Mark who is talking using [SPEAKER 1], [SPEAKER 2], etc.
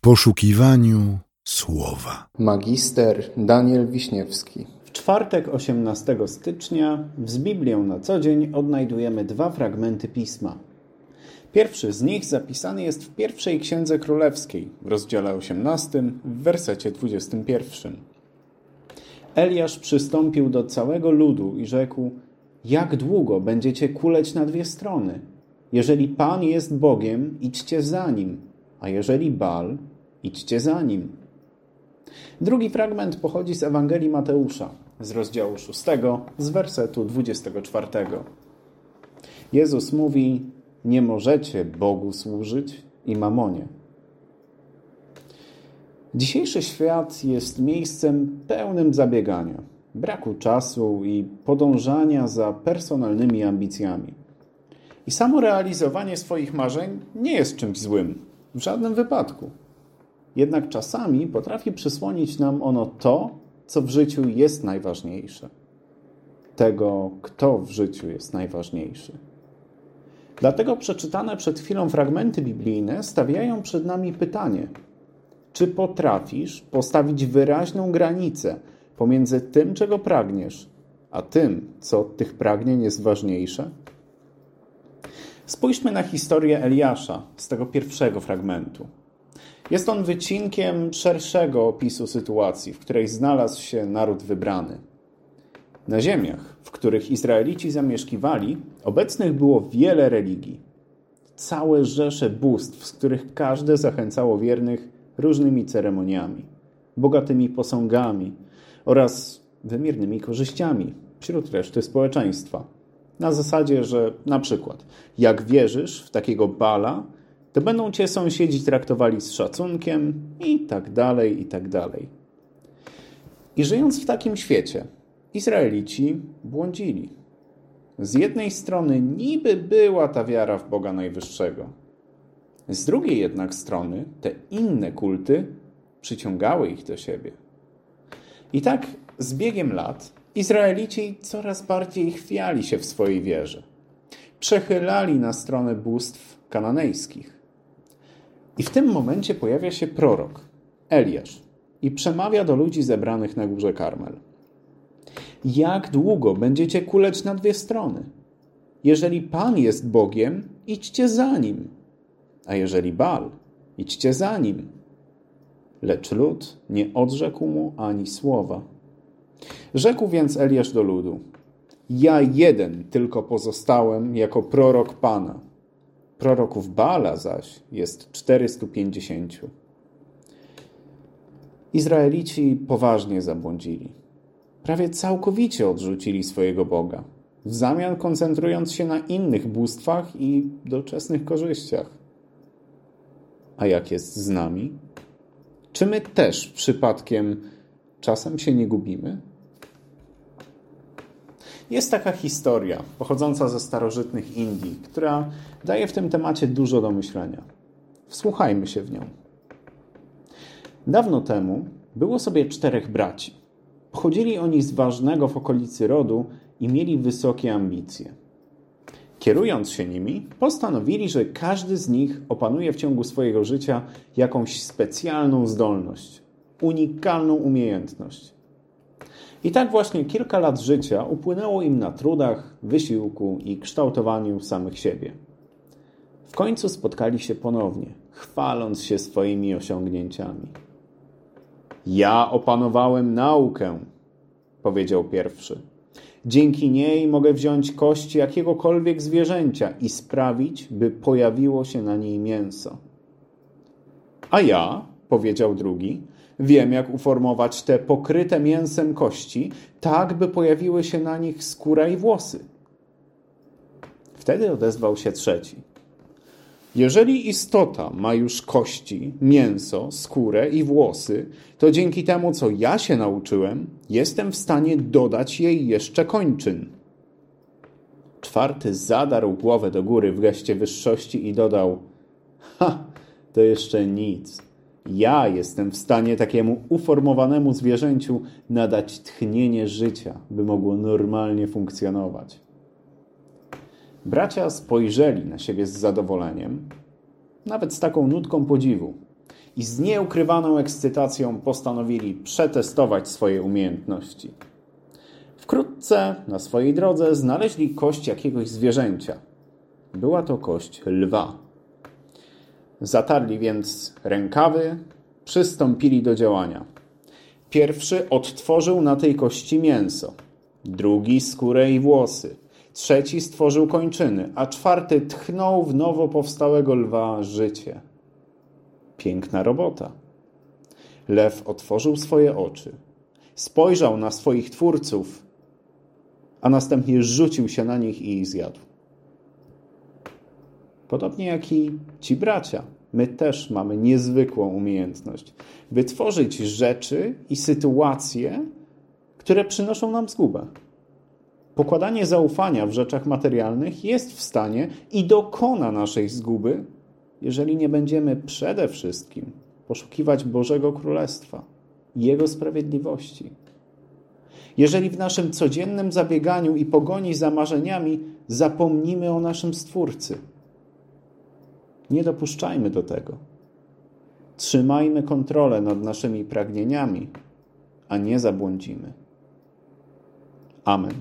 [SPEAKER 1] w poszukiwaniu słowa.
[SPEAKER 2] Magister Daniel Wiśniewski.
[SPEAKER 3] W czwartek 18 stycznia z Biblią na co dzień odnajdujemy dwa fragmenty pisma. Pierwszy z nich zapisany jest w pierwszej Księdze Królewskiej, w rozdziale 18, w wersecie 21. Eliasz przystąpił do całego ludu i rzekł: Jak długo będziecie kuleć na dwie strony? Jeżeli Pan jest Bogiem, idźcie za nim, a jeżeli Bal, idźcie za nim. Drugi fragment pochodzi z Ewangelii Mateusza, z rozdziału 6, z wersetu 24. Jezus mówi: Nie możecie Bogu służyć i mamonie. Dzisiejszy świat jest miejscem pełnym zabiegania, braku czasu i podążania za personalnymi ambicjami. I samo realizowanie swoich marzeń nie jest czymś złym, w żadnym wypadku. Jednak czasami potrafi przysłonić nam ono to, co w życiu jest najważniejsze. Tego, kto w życiu jest najważniejszy. Dlatego przeczytane przed chwilą fragmenty biblijne stawiają przed nami pytanie: czy potrafisz postawić wyraźną granicę pomiędzy tym, czego pragniesz, a tym, co od tych pragnień jest ważniejsze? Spójrzmy na historię Eliasza z tego pierwszego fragmentu. Jest on wycinkiem szerszego opisu sytuacji, w której znalazł się naród wybrany. Na ziemiach, w których Izraelici zamieszkiwali, obecnych było wiele religii. Całe rzesze bóstw, z których każde zachęcało wiernych różnymi ceremoniami, bogatymi posągami oraz wymiernymi korzyściami wśród reszty społeczeństwa. Na zasadzie, że na przykład, jak wierzysz w takiego bala, to będą cię sąsiedzi traktowali z szacunkiem i tak dalej, i tak dalej. I żyjąc w takim świecie, Izraelici błądzili. Z jednej strony niby była ta wiara w Boga Najwyższego. Z drugiej jednak strony te inne kulty przyciągały ich do siebie. I tak z biegiem lat Izraelici coraz bardziej chwiali się w swojej wierze. Przechylali na stronę bóstw kananejskich. I w tym momencie pojawia się prorok, Eliasz, i przemawia do ludzi zebranych na górze Karmel. Jak długo będziecie kuleć na dwie strony? Jeżeli Pan jest Bogiem, idźcie za Nim. A jeżeli Bal, idźcie za Nim. Lecz lud nie odrzekł mu ani słowa. Rzekł więc Eliasz do ludu: Ja jeden tylko pozostałem jako prorok Pana. Proroków Baala zaś jest 450. Izraelici poważnie zabłądzili. Prawie całkowicie odrzucili swojego Boga, w zamian koncentrując się na innych bóstwach i doczesnych korzyściach. A jak jest z nami? Czy my też przypadkiem czasem się nie gubimy? Jest taka historia pochodząca ze starożytnych Indii, która daje w tym temacie dużo do myślenia. Wsłuchajmy się w nią. Dawno temu było sobie czterech braci. Pochodzili oni z ważnego w okolicy rodu i mieli wysokie ambicje. Kierując się nimi, postanowili, że każdy z nich opanuje w ciągu swojego życia jakąś specjalną zdolność, unikalną umiejętność. I tak właśnie kilka lat życia upłynęło im na trudach, wysiłku i kształtowaniu samych siebie. W końcu spotkali się ponownie, chwaląc się swoimi osiągnięciami. Ja opanowałem naukę, powiedział pierwszy. Dzięki niej mogę wziąć kość jakiegokolwiek zwierzęcia i sprawić, by pojawiło się na niej mięso. A ja, powiedział drugi, wiem jak uformować te pokryte mięsem kości, tak by pojawiły się na nich skóra i włosy. Wtedy odezwał się trzeci. Jeżeli istota ma już kości, mięso, skórę i włosy, to dzięki temu, co ja się nauczyłem, jestem w stanie dodać jej jeszcze kończyn. Czwarty zadarł głowę do góry w geście wyższości i dodał: Ha, to jeszcze nic. Ja jestem w stanie takiemu uformowanemu zwierzęciu nadać tchnienie życia, by mogło normalnie funkcjonować. Bracia spojrzeli na siebie z zadowoleniem, nawet z taką nutką podziwu. i z nieukrywaną ekscytacją postanowili przetestować swoje umiejętności. Wkrótce na swojej drodze znaleźli kość jakiegoś zwierzęcia. Była to kość lwa. Zatarli więc rękawy, przystąpili do działania. Pierwszy odtworzył na tej kości mięso, drugi skórę i włosy, trzeci stworzył kończyny, a czwarty tchnął w nowo powstałego lwa życie. Piękna robota. Lew otworzył swoje oczy, spojrzał na swoich twórców, a następnie rzucił się na nich i zjadł. Podobnie jak i ci bracia, my też mamy niezwykłą umiejętność wytworzyć rzeczy i sytuacje, które przynoszą nam zgubę. Pokładanie zaufania w rzeczach materialnych jest w stanie i dokona naszej zguby, jeżeli nie będziemy przede wszystkim poszukiwać Bożego Królestwa, Jego sprawiedliwości. Jeżeli w naszym codziennym zabieganiu i pogoni za marzeniami zapomnimy o naszym Stwórcy. Nie dopuszczajmy do tego. Trzymajmy kontrolę nad naszymi pragnieniami, a nie zabłądzimy. Amen.